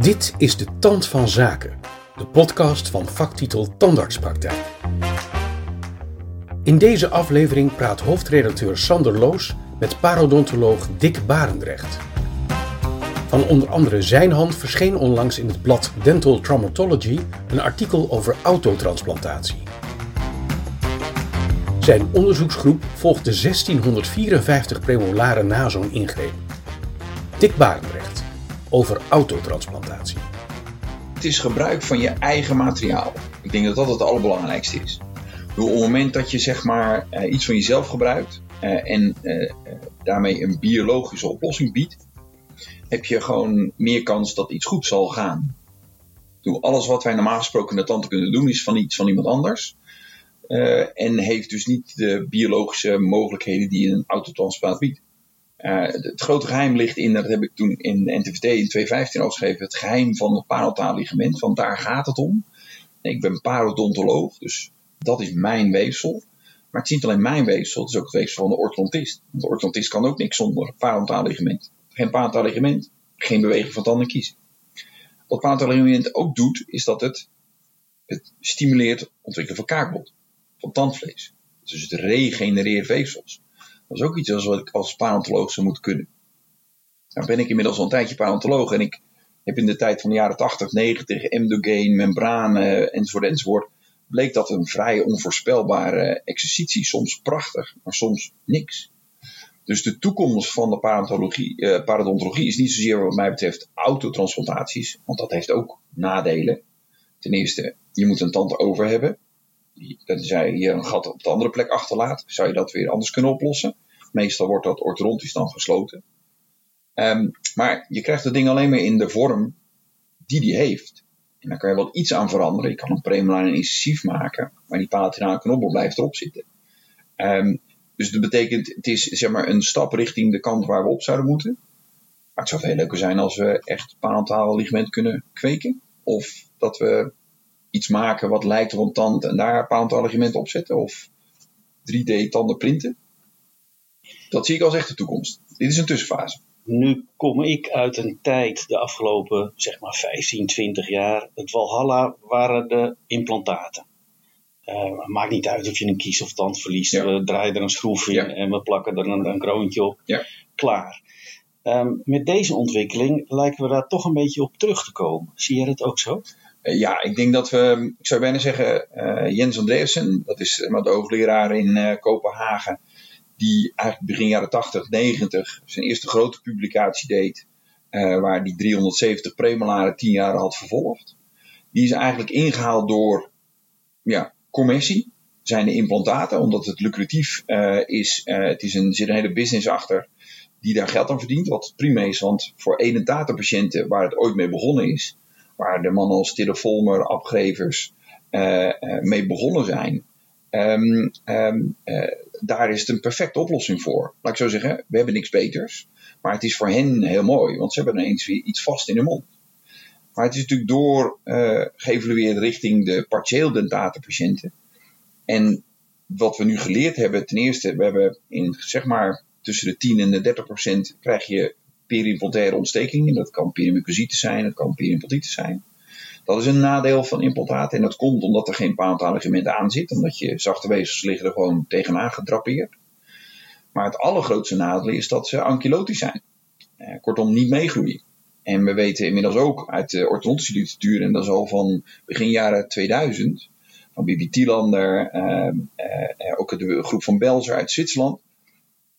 Dit is de Tand van Zaken, de podcast van vaktitel Tandartspraktijk. In deze aflevering praat hoofdredacteur Sander Loos met parodontoloog Dick Barendrecht. Van onder andere zijn hand verscheen onlangs in het blad Dental Traumatology een artikel over autotransplantatie. Zijn onderzoeksgroep volgt de 1654 premolaren na zo'n ingreep. Dick Barendrecht over autotransplantatie. Het is gebruik van je eigen materiaal. Ik denk dat dat het allerbelangrijkste is. Op het moment dat je zeg maar uh, iets van jezelf gebruikt uh, en uh, daarmee een biologische oplossing biedt, heb je gewoon meer kans dat iets goed zal gaan. Alles wat wij normaal gesproken in de tanden kunnen doen, is van iets van iemand anders. en heeft dus niet de biologische mogelijkheden die een autotransplant biedt. Uh, het grote geheim ligt in, dat heb ik toen in NTVT in 2015 al geschreven, het geheim van het parotaal ligament. Want daar gaat het om. Ik ben parodontoloog, dus dat is mijn weefsel. Maar het is niet alleen mijn weefsel, het is ook het weefsel van de orthodontist. De orthodontist kan ook niks zonder parotaal ligament. Geen parotaal ligament, geen beweging van tanden kiezen. Wat parotaal ligament ook doet, is dat het, het stimuleert het ontwikkelen van kaakbot, van tandvlees. Dus het regenereert weefsels. Dat is ook iets wat ik als paleontoloog zou moeten kunnen. Nou ben ik inmiddels al een tijdje paleontoloog en ik heb in de tijd van de jaren 80, 90, endogeen, membranen enzovoort enzovoort, bleek dat een vrij onvoorspelbare exercitie. Soms prachtig, maar soms niks. Dus de toekomst van de eh, parodontologie is niet zozeer wat mij betreft autotransplantaties, want dat heeft ook nadelen. Ten eerste, je moet een tand over hebben tenzij je een gat op de andere plek achterlaat, zou je dat weer anders kunnen oplossen. Meestal wordt dat orthodontisch dan gesloten. Um, maar je krijgt het ding alleen maar in de vorm die die heeft. En dan kan je wel iets aan veranderen. Je kan een premolijn incisief maken, maar die palatinale knobbel blijft erop zitten. Um, dus dat betekent, het is zeg maar een stap richting de kant waar we op zouden moeten. Maar het zou veel leuker zijn als we echt palatale ligament kunnen kweken. Of dat we iets maken wat lijkt op een tand en daar paleontologie op zetten of 3D tanden printen. Dat zie ik als echte toekomst. Dit is een tussenfase. Nu kom ik uit een tijd, de afgelopen zeg maar 15, 20 jaar. Het Walhalla waren de implantaten. Uh, maakt niet uit of je een kies of tand verliest. We draaien er een schroef in en we plakken er een, een kroontje op. Ja. Klaar. Um, met deze ontwikkeling lijken we daar toch een beetje op terug te komen. Zie jij dat ook zo? Uh, ja, ik denk dat we, ik zou bijna zeggen, uh, Jens Andreessen, dat is uh, de hoogleraar in Kopenhagen, die eigenlijk begin jaren 80, 90 zijn eerste grote publicatie deed, waar die 370 premolaren 10 jaar had vervolgd. Die is eigenlijk ingehaald door ja, commercie, zijn de implantaten, omdat het lucratief is. het is een, zit een hele business achter die daar geld aan verdient, wat prima is, want voor patiënten waar het ooit mee begonnen is, waar de mannen als Tille Volmer, Abgrevers uh, uh, mee begonnen zijn. Um, um, uh, daar is het een perfecte oplossing voor. Laat ik zo zeggen, we hebben niks beters. Maar het is voor hen heel mooi, want ze hebben ineens weer iets vast in de mond. Maar het is natuurlijk door geëvalueerd richting de partieel dentate patiënten. En wat we nu geleerd hebben, ten eerste, we hebben in zeg maar tussen de 10 en de 30 procent krijg je periimplantaire ontstekingen. Dat kan perimucositis zijn, dat kan periimplantitis zijn. Dat is een nadeel van implantaten en dat komt omdat er geen paantaligement aan zit, omdat je zachte weefsels liggen er gewoon tegenaan gedrapeerd. Maar het allergrootste nadeel is dat ze ankylotisch zijn. Eh, kortom, niet meegroeien. En we weten inmiddels ook uit de orthodontische literatuur, en dat is al van begin jaren 2000, van Bibi Tielander, eh, eh, ook de groep van Belzer uit Zwitserland,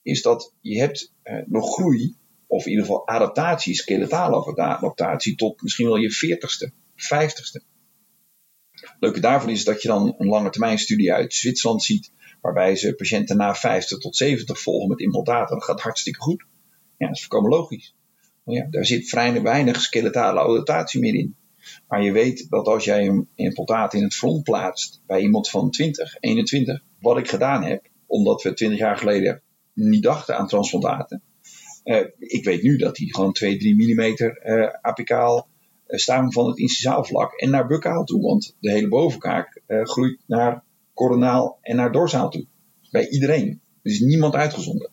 is dat je hebt eh, nog groei of in ieder geval adaptatie, skeletale adaptatie, tot misschien wel je 40ste, 50ste. Leuke daarvan is dat je dan een lange termijn studie uit Zwitserland ziet, waarbij ze patiënten na 50 tot 70 volgen met implantaten. Dat gaat hartstikke goed. Ja, dat is voorkomen logisch. Ja, daar zit vrij weinig skeletale adaptatie meer in. Maar je weet dat als jij een implantaat in het front plaatst bij iemand van 20, 21, wat ik gedaan heb, omdat we 20 jaar geleden niet dachten aan transplantaten, ik weet nu dat die gewoon 2, 3 mm apicaal uh, staan van het incisaalvlak en naar buccaal toe. Want de hele bovenkaak uh, groeit naar coronaal en naar dorsaal toe. Bij iedereen. Er is niemand uitgezonden.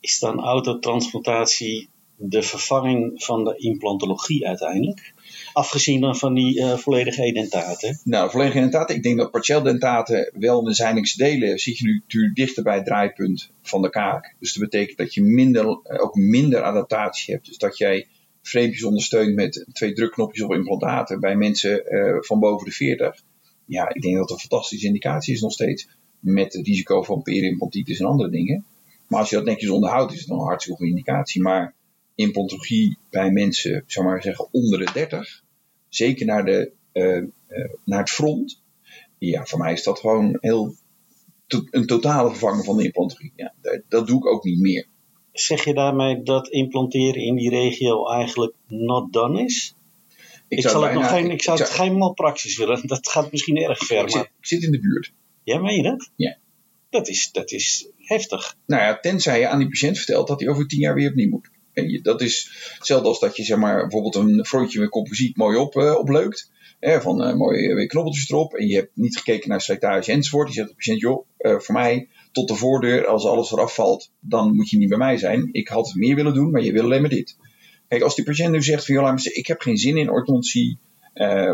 Is dan autotransplantatie de vervanging van de implantologie uiteindelijk? Afgezien dan van die uh, volledige edentaten. Nou, volledige edentaten. Ik denk dat partieel dentaten wel de zijningse delen zit je nu natuurlijk dichter bij het draaipunt van de kaak. Dus dat betekent dat je minder, ook minder adaptatie hebt. Dus dat jij frame ondersteunt met twee drukknopjes op implantaten bij mensen uh, van boven de 40. Ja, ik denk dat dat een fantastische indicatie is nog steeds. Met het risico van periimplantitis en andere dingen. Maar als je dat netjes onderhoudt, is het nog een hartstikke goede indicatie. Maar implantologie bij mensen, zou maar zeggen, onder de 30, zeker naar, de, uh, uh, naar het front, ja, voor mij is dat gewoon heel to een totale vervanging van de implantologie. Ja, dat, dat doe ik ook niet meer. Zeg je daarmee dat implanteren in die regio eigenlijk not done is? Ik, ik zou, het, nog geen, ik zou het geen malpraxis willen. Dat gaat misschien erg ver. Ik, maar... zit, ik zit in de buurt. Ja, meen je dat? Ja. Dat is, dat is heftig. Nou ja, tenzij je aan die patiënt vertelt dat hij over tien jaar weer opnieuw moet. En dat is hetzelfde als dat je zeg maar, bijvoorbeeld een frontje met composiet mooi op, uh, opleukt. Hè, van uh, mooie weer knobbeltjes erop. En je hebt niet gekeken naar slijtage enzovoort. Je zegt de patiënt, joh, voor mij tot de voordeur, als alles eraf valt, dan moet je niet bij mij zijn. Ik had meer willen doen, maar je wil alleen maar dit. Kijk, als die patiënt nu zegt van, joh, ik heb geen zin in orthodontie,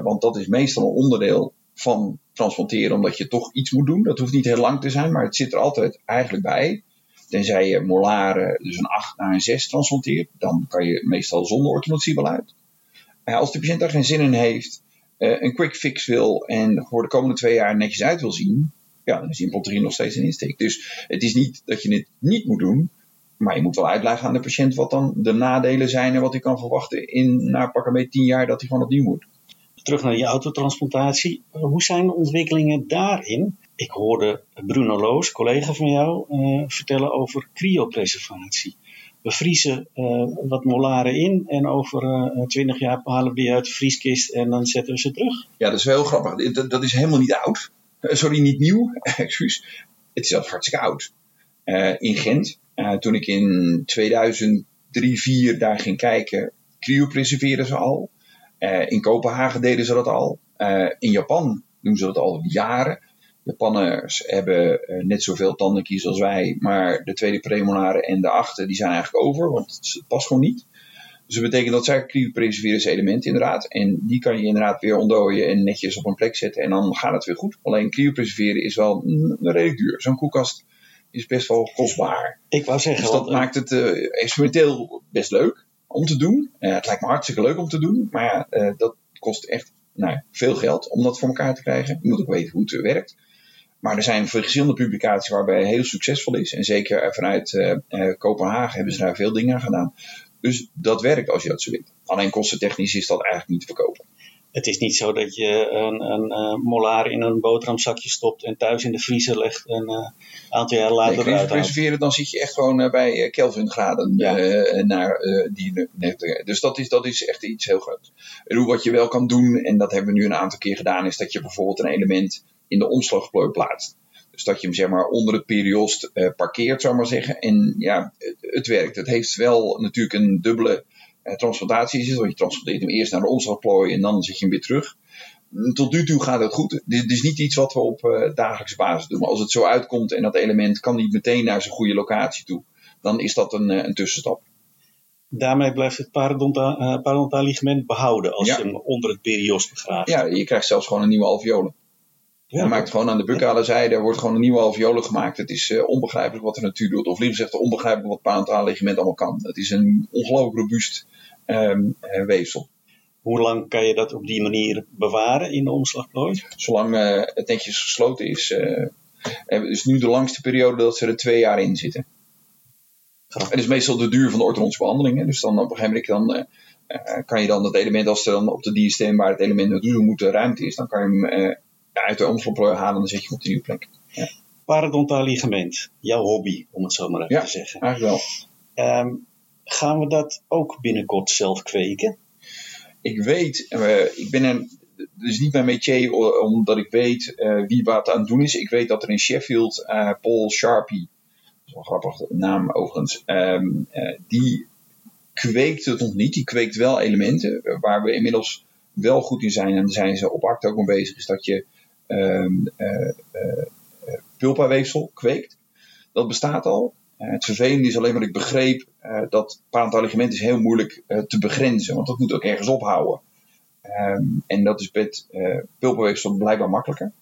want dat is meestal een onderdeel van transplanteren, omdat je toch iets moet doen. Dat hoeft niet heel lang te zijn, maar het zit er altijd eigenlijk bij. Tenzij je molaren dus een 8 naar een 6 transplanteert, dan kan je meestal zonder orthodontie wel uit. Als de patiënt daar geen zin in heeft, een quick fix wil en voor de komende twee jaar netjes uit wil zien, ja, dan is implantologie nog steeds een insteek. Dus het is niet dat je het niet moet doen, maar je moet wel uitleggen aan de patiënt wat dan de nadelen zijn en wat hij kan verwachten in na pakken mee 10 jaar dat hij gewoon opnieuw moet terug naar die autotransplantatie. Hoe zijn de ontwikkelingen daarin? Ik hoorde Bruno Loos, collega van jou, uh, vertellen over cryopreservatie. We vriezen uh, wat molaren in en over uh, 20 jaar halen we die uit de vrieskist en dan zetten we ze terug. Ja, dat is wel heel grappig. Dat, is helemaal niet oud. sorry, niet nieuw. Excuus. Het is zelfs hartstikke oud. in Gent, toen ik in 2003, 2004 daar ging kijken, cryopreserveren ze al. Uh, in Kopenhagen deden ze dat al. Uh, in Japan doen ze dat al jaren. Japanners hebben uh, net zoveel tandenkies als wij, maar de tweede premolaren en de achter die zijn eigenlijk over, want het past gewoon niet. Dus dat betekent dat zijn cryopreserverende elementen inderdaad. En die kan je inderdaad weer ontdooien en netjes op een plek zetten en dan gaat het weer goed. Alleen cryopreserveren is wel mm, redelijk duur. Zo'n koelkast is best wel kostbaar. Ik wou zeggen. Dus dat maakt het experimenteel best leuk om te doen. Uh, het lijkt me hartstikke leuk om te doen, maar uh, dat kost echt nou, veel geld om dat voor elkaar te krijgen. Je moet ook weten hoe het werkt. Maar er zijn verschillende publicaties waarbij heel succesvol is. En zeker vanuit uh, Kopenhagen hebben ze daar veel dingen aan gedaan. Dus dat werkt als je dat zo wilt. Alleen kostentechnisch is dat eigenlijk niet te verkopen. Het is niet zo dat je een, een, een molaar in een boterhamzakje stopt en thuis in de vriezer legt en een uh, aantal jaar later nee, eruit reserveren, dan zit je echt gewoon uh, bij Kelvin graden ja. uh, naar die Dus dat is, dat is echt iets heel groots. Wat je wel kan doen, en dat hebben we nu een aantal keer gedaan, is dat je bijvoorbeeld een element in de omslagplooi plaatst. Dus dat je hem zeg maar onder het periost parkeert, zou maar zeggen. En ja, het, het werkt. Het heeft wel natuurlijk een dubbele eh, transplantatie is. Want je transporteert hem eerst naar de omslagplooi en dan zet je hem weer terug. Mm, tot nu toe gaat het goed. Dit is niet iets wat we op uh, dagelijkse basis doen. Maar als het zo uitkomt en dat element kan niet meteen naar zijn goede locatie toe, dan is dat een, een tussenstap. Daarmee blijft het parodontaal, ligament behouden als ja. je hem onder het perios begraaft. Ja, je krijgt zelfs gewoon een nieuwe alveole. Ja, je maakt gewoon aan de buccale zijde er wordt gewoon een nieuwe alveole gemaakt. Het is uh, onbegrijpelijk wat de natuur doet. Of liever gezegd, onbegrijpelijk wat parodontaal ligament allemaal kan. Het is een ongelooflijk robuust um, weefsel. Hoe lang kan je dat op die manier bewaren in de omslagplooi? Zolang uh, het netjes gesloten is. Uh, het is nu de langste periode dat ze er twee jaar in zitten. Het is meestal de duur van de orthodontische behandeling. Hè. Dus dan op een gegeven moment dan, kan je dan dat element, als er dan op de diasteem waar het element naartoe moet ruimte is, dan kan je hem uit de omslagplooi halen en dan zet je hem op de nieuwe plek. Ja. Parodontaal ligament, jouw hobby, om het zo maar even ja, te zeggen. eigenlijk wel. Um, Gaan we dat ook binnenkort zelf kweken? Ik weet, uh, ik ben een, is niet mijn métier omdat ik weet uh, wie wat aan het doen is. Ik weet dat er in Sheffield uh, Paul Sharpie, dat is wel een grappige naam overigens, um, die kweekt het nog niet. Die kweekt wel elementen waar we inmiddels wel goed in zijn. En daar zijn ze op ACT ook mee bezig. Is dat je pulpaweefsel kweekt. Dat bestaat al. het vervelende is alleen wat ik begreep dat parental is heel moeilijk te begrenzen, want dat moet ook ergens ophouden. Ehm, en dat is met pulpenweefsel blijkbaar makkelijker.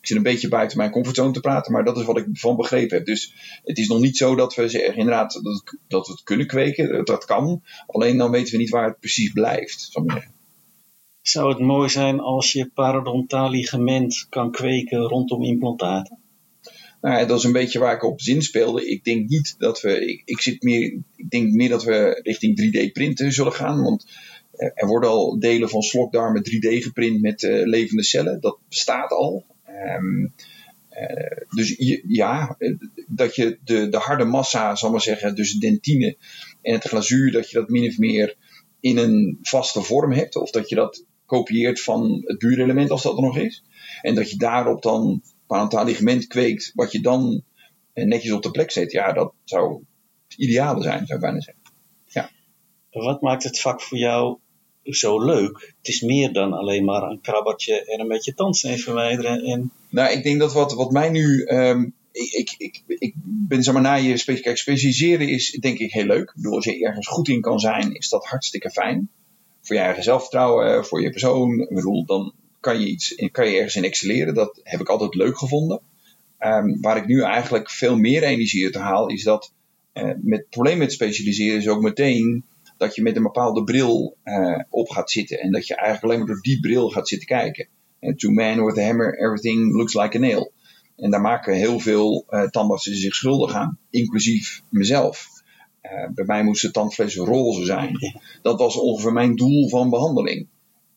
ik zit een beetje buiten mijn comfortzone te praten, maar dat is wat ik van begrepen heb. Dus het is nog niet zo dat we zeggen inderdaad dat, dat we het kunnen kweken. Dat kan. Alleen dan weten we niet waar het precies blijft. Zou ik zeggen. Zou het mooi zijn als je parodontaal ligament kan kweken rondom implantaten? Nou, dat is een beetje waar ik op zin speelde. Ik denk niet dat we. Ik, ik, zit meer, ik denk meer dat we richting 3D-printen zullen gaan. Want er worden al delen van slokdarmen 3D geprint met uh, levende cellen. Dat bestaat al. Um, uh, dus ja, dat je de, de harde massa, zal maar zeggen, dus dentine en het glazuur, dat je dat min of meer in een vaste vorm hebt. Of dat je dat kopieert van het buurelement als dat er nog is. En dat je daarop dan parentaal ligament kweekt, wat je dan netjes op de plek zet. Ja, dat zou het ideale zijn, zou ik bijna zeggen. Ja. Wat maakt het vak voor jou zo leuk? Het is meer dan alleen maar een krabbertje en een beetje tandsteen verwijderen. En... Nou, ik denk dat wat, wat mij nu. Um, ik, ik, ik, ben zeg maar na je specialiseren is denk ik heel leuk. Ik bedoel, als je ergens goed in kan zijn, is dat hartstikke fijn voor je eigen zelfvertrouwen, voor je persoon. Ik bedoel, dan kan je, iets, kan je ergens in excelleren. Dat heb ik altijd leuk gevonden. Um, waar ik nu eigenlijk veel meer energie uit haal, is dat uh, met het probleem met specialiseren is ook meteen dat je met een bepaalde bril uh, op gaat zitten. En dat je eigenlijk alleen maar door die bril gaat zitten kijken. En to man with a hammer, everything looks like a nail. En daar maken heel veel uh, tandartsen zich schuldig aan, inclusief mezelf. Uh, bij mij moest de tandvlees roze zijn. Dat was ongeveer mijn doel van behandeling.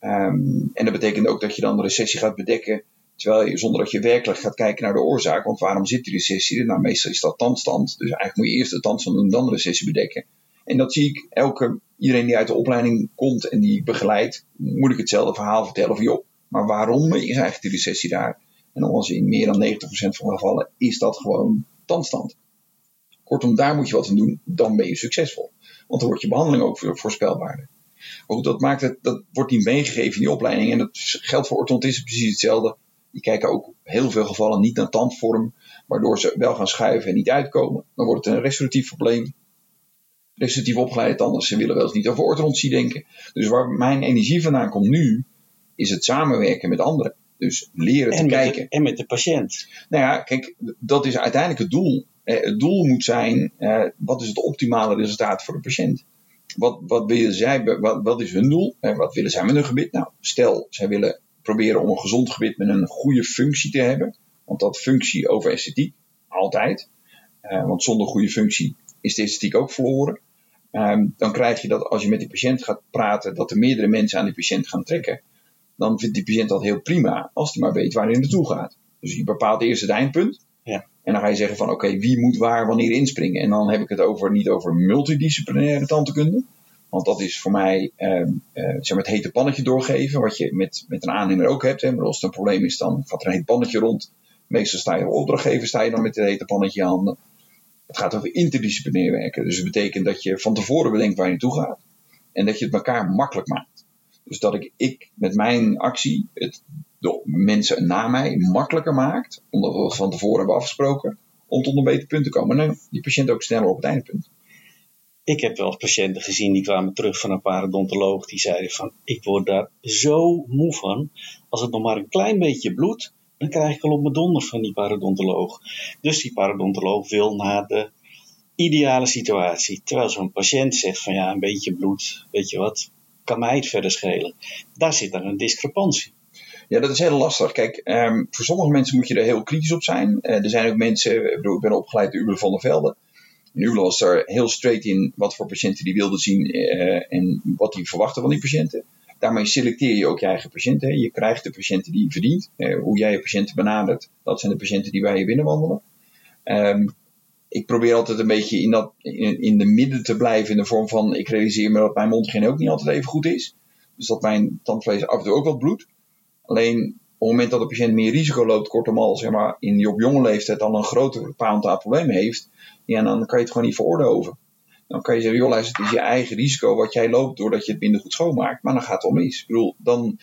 Um, en dat betekent ook dat je dan de recessie gaat bedekken, terwijl je, zonder dat je werkelijk gaat kijken naar de oorzaak. Want waarom zit die recessie? Nou, meestal is dat tandstand. Dus eigenlijk moet je eerst de tandstand doen, dan de recessie bedekken. En dat zie ik elke, iedereen die uit de opleiding komt en die begeleidt, moet ik hetzelfde verhaal vertellen van joh, maar waarom is eigenlijk die recessie daar? En als in meer dan 90% van de gevallen is dat gewoon tandstand. Kortom, daar moet je wat aan doen, dan ben je succesvol. Want dan wordt je behandeling ook voorspelbaarder. Maar goed, dat, maakt het, dat wordt niet meegegeven in die opleiding. En dat geldt voor orthodontisten precies hetzelfde. Die kijken ook heel veel gevallen niet naar tandvorm, waardoor ze wel gaan schuiven en niet uitkomen. Dan wordt het een restauratief probleem. Restauratief opgeleide tandartsen willen wel eens niet over orthodontie denken. Dus waar mijn energie vandaan komt nu, is het samenwerken met anderen. Dus leren te kijken. en met de patiënt. Nou ja, kijk, dat is uiteindelijk het doel. Eh, het doel moet zijn, eh, wat is het optimale resultaat voor de patiënt? Wat, wat, willen zij, wat, wat is hun doel? En wat willen zij met hun gebit? Nou, stel, zij willen proberen om een gezond gebit met een goede functie te hebben. Want dat functie over esthetiek, altijd. Want zonder goede functie is de esthetiek ook verloren. Um, dan krijg je dat als je met die patiënt gaat praten, dat er meerdere mensen aan die patiënt gaan trekken. Dan vindt die patiënt dat heel prima, als hij maar weet waar hij naartoe gaat. Dus je bepaalt eerst het eindpunt. En dan ga je zeggen van oké, wie moet waar wanneer inspringen. En dan heb ik het over, niet over multidisciplinaire tandheelkunde. Want dat is voor mij uh, uh, zeg maar het hete pannetje doorgeven. Wat je met, met een aannemer ook hebt. Hè. Maar als het een probleem is, dan gaat er een heet pannetje rond. Meestal sta je op opdrachtgever, sta je dan met het hete pannetje in handen. Het gaat over interdisciplinair werken. Dus dat betekent dat je van tevoren bedenkt waar je naartoe gaat. En dat je het elkaar makkelijk maakt. Dus dat ik, ik met mijn actie het de mensen na mij makkelijker maakt, omdat we van tevoren hebben afgesproken, om tot een beter punt te komen. En die patiënt ook sneller op het eindpunt. Ik heb wel eens patiënten gezien die kwamen terug van een parodontoloog. Die zeiden van, ik word daar zo moe van. Als het nog maar een klein beetje bloedt, dan krijg ik al op mijn donder van die parodontoloog. Dus die parodontoloog wil naar de ideale situatie. Terwijl zo'n patiënt zegt van, ja, een beetje bloed, weet je wat, kan mij het verder schelen. Daar zit dan een discrepantie. Ja, dat is heel lastig. Kijk, um, voor sommige mensen moet je er heel kritisch op zijn. Uh, er zijn ook mensen, ik, bedoel, ik ben opgeleid door Uber van der Velde. En was er heel straight in wat voor patiënten die wilden zien uh, en wat die verwachten van die patiënten. Daarmee selecteer je ook je eigen patiënten. Je krijgt de patiënten die je verdient. Hoe jij je patiënten benadert, dat zijn de patiënten die bij je binnenwandelen. Um, ik probeer altijd een beetje in, dat, in, in, de midden te blijven in de vorm van ik realiseer me dat mijn mondgeen ook niet altijd even goed is. Dus dat mijn tandvlees af en toe ook wat bloedt. Alleen op het moment dat de patiënt meer risico loopt, kortom al zeg maar, in op jonge leeftijd dan een groter aantal problemen heeft, ja, dan kan je het gewoon niet veroorloven. Dan kan je zeggen, joh, het is je eigen risico wat jij loopt doordat je het minder goed schoonmaakt. Maar dan gaat het om mis. Ik bedoel, dan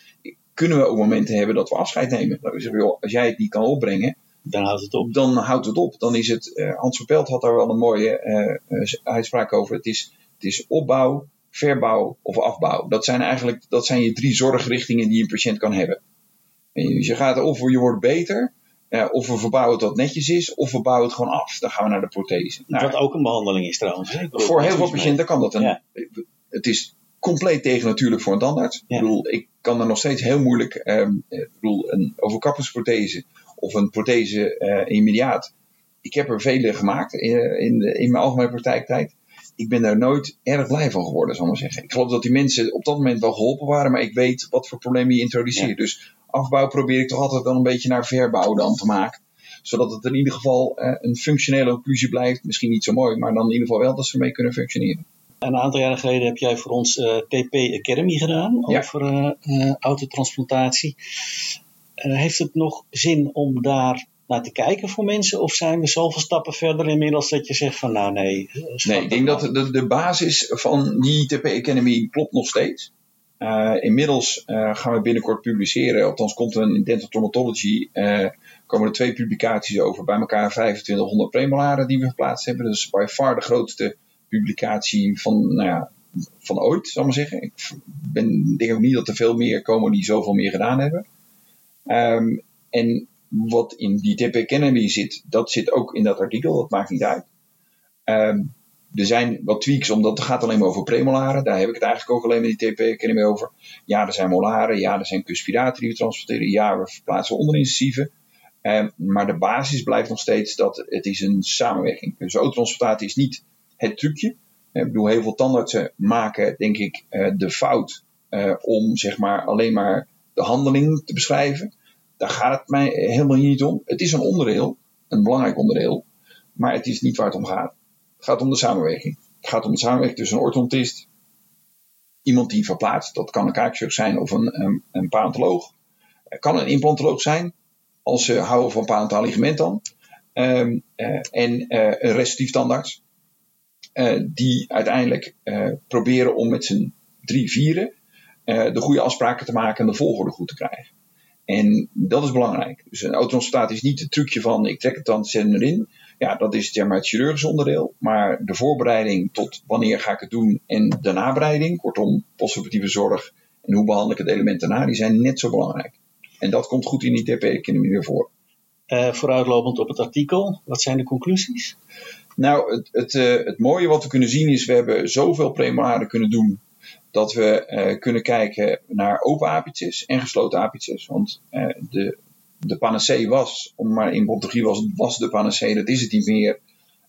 kunnen we ook momenten hebben dat we afscheid nemen. We zeggen, joh, als jij het niet kan opbrengen, Dan houdt het op. Dan houdt het op. Dan is het, uh, Hans Verpelt had daar wel een mooie uh, uitspraak over. Het is, het is opbouw, verbouw of afbouw. Dat zijn eigenlijk dat zijn je drie zorgrichtingen die een patiënt kan hebben. En je gaat of je wordt beter, uh, of we verbouwen het wat netjes is, of we bouwen het gewoon af. Dan gaan we naar de prothese. Nou, Wat ook een behandeling is trouwens. Voor heel veel patiënten kan dat. Een, ja. Het is compleet tegen natuurlijk voor een tandarts. Ja. Ik bedoel, ik kan er nog steeds heel moeilijk, um, ik bedoel, een overkappingsprothese of een prothese uh, immediaat. Ik heb er vele gemaakt in, in, de, in mijn algemene praktijktijd. Ik ben daar nooit erg blij van geworden, zal ik maar zeggen. Ik geloof dat die mensen op dat moment wel geholpen waren, maar ik weet wat voor problemen je introduceert. Ja. Dus afbouw probeer ik toch altijd wel een beetje naar verbouw dan te maken. Zodat het in ieder geval uh, een functionele occlusie blijft. Misschien niet zo mooi, maar dan in ieder geval wel dat ze mee kunnen functioneren. Een aantal jaren geleden heb jij voor ons uh, TP Academy gedaan ja. over uh, autotransplantatie. heeft het nog zin om daar naar te kijken voor mensen? Of zijn we zoveel stappen verder inmiddels dat je zegt van nou nee. Nee, ik denk dat de, de basis van die TP Academy klopt nog steeds. Uh, inmiddels uh, gaan we binnenkort publiceren, althans komt er in Dental Traumatology, uh, komen er twee publicaties over, bij elkaar 2500 premolaren die we geplaatst hebben. Is by far de grootste publicatie van, nou ja, van ooit, zal ik maar zeggen. Ik ben, denk ook niet dat er veel meer komen die zoveel meer gedaan hebben. Um, en wat in die TP Kennedy zit, dat zit ook in dat artikel, dat maakt niet uit. Um, er zijn wat tweaks, omdat het gaat alleen maar over premolaren. Daar heb ik het eigenlijk ook alleen met die TP Academy over. Ja, er zijn molaren. Ja, er zijn cuspidaten die we transporteren. Ja, we verplaatsen onderincisieve. Eh, maar de basis blijft nog steeds dat het is een samenwerking. Dus ootransplantatie is niet het trucje. Ik bedoel, heel veel tandartsen maken, denk ik, uh, de fout uh, om zeg maar alleen maar de handeling te beschrijven. Daar gaat het mij helemaal niet om. Het is een onderdeel, een belangrijk onderdeel, maar het is niet waar het om gaat. Het gaat om de samenwerking. Het gaat om de samenwerking tussen een orthodontist, iemand die verplaatst, dat kan een kaakchirurg zijn of een, een, een. Het kan een implantoloog zijn, als ze houden van paleontaal ligament dan. Um, uh, en uh, een restrictief tandarts, uh, die uiteindelijk proberen om met z'n drie vieren de goede afspraken te maken en de volgorde goed te krijgen. En dat is belangrijk. Dus een autonomstaat is niet het trucje van ik trek het dan, zet hem erin. Ja, dat is zeg maar, het chirurgisch onderdeel. Maar de voorbereiding tot wanneer ga ik het doen en de nabereiding, kortom, postoperatieve zorg en hoe behandel ik het element daarna, die zijn net zo belangrijk. En dat komt goed in die TP-economie weer voor. Uh, vooruitlopend op het artikel, wat zijn de conclusies? Nou, het, het, uh, het mooie wat we kunnen zien is, we hebben zoveel premolaren kunnen doen dat we uh, kunnen kijken naar open apitjes en gesloten apitjes. Want uh, de, de panacee was, om maar in bontologie was, was de panacee, dat is het niet meer.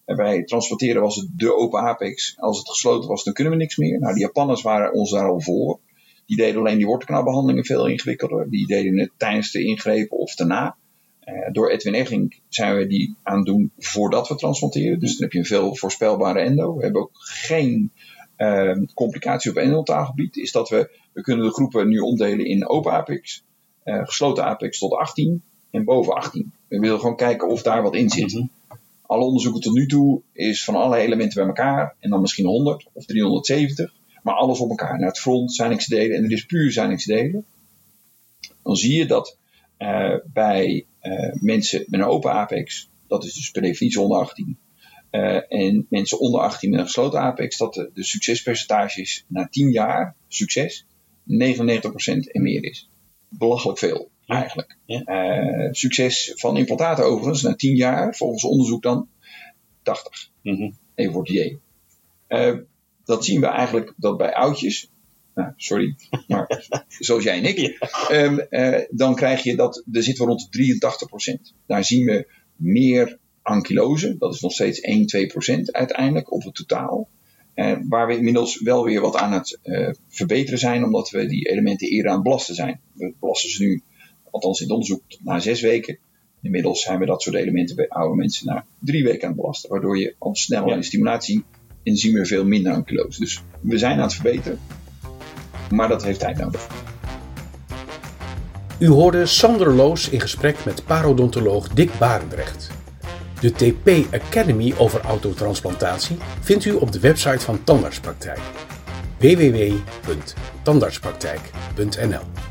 Bij transporteren was het de open apex. Als het gesloten was, dan kunnen we niks meer. Nou, de Japanners waren ons daar al voor. Die deden alleen die wortelkanaalbehandelingen veel ingewikkelder. Die deden het tijdens de ingrepen of daarna. Uh, door Edwin Egging zijn we die aan het doen voordat we transplanteren. Dus dan heb je een veel voorspelbare endo. We hebben ook geen uh, complicatie op endotaalgebied. Is dat we, we kunnen de groepen nu omdelen in open apex, uh, gesloten apex tot 18 en boven 18. We willen gewoon kijken of daar wat in zit. Mm -hmm. Alle onderzoeken tot nu toe is van alle elementen bij elkaar en dan misschien 100 of 370. Maar alles op elkaar. Naar het front zijn delen en er is puur zijn delen. Dan zie je dat uh, bij uh, mensen met een open apex, dat is dus per definitie onder 18, uh, en mensen onder 18 met een gesloten apex, dat de, de succespercentages na 10 jaar succes 99% en meer is. Belachelijk veel, eigenlijk. Uh, succes van implantaten overigens, na 10 jaar, volgens onderzoek dan 80. Mm -hmm. Even voor het idee. Uh, dat zien we eigenlijk dat bij oudjes, nou, sorry, maar zoals jij en ik, um, uh, dan krijg je dat, er zitten we rond de 83%. Daar zien we meer ankylose, dat is nog steeds 1, 2 procent uiteindelijk op het totaal. Uh, waar we inmiddels wel weer wat aan het uh, verbeteren zijn, omdat we die elementen eerder aan het belasten zijn. We belasten ze nu, althans in het onderzoek, na zes weken. Inmiddels zijn we dat soort elementen bij oude mensen na drie weken aan het belasten, waardoor je al sneller ja. in stimulatie en zien we veel minder ankylose. Dus we zijn aan het verbeteren, maar dat heeft tijd nodig. U hoorde Sander Loos in gesprek met parodontoloog Dick Barendrecht. De TP Academy over autotransplantatie vindt u op de website van Tandartspraktijk www.tandartspraktijk.nl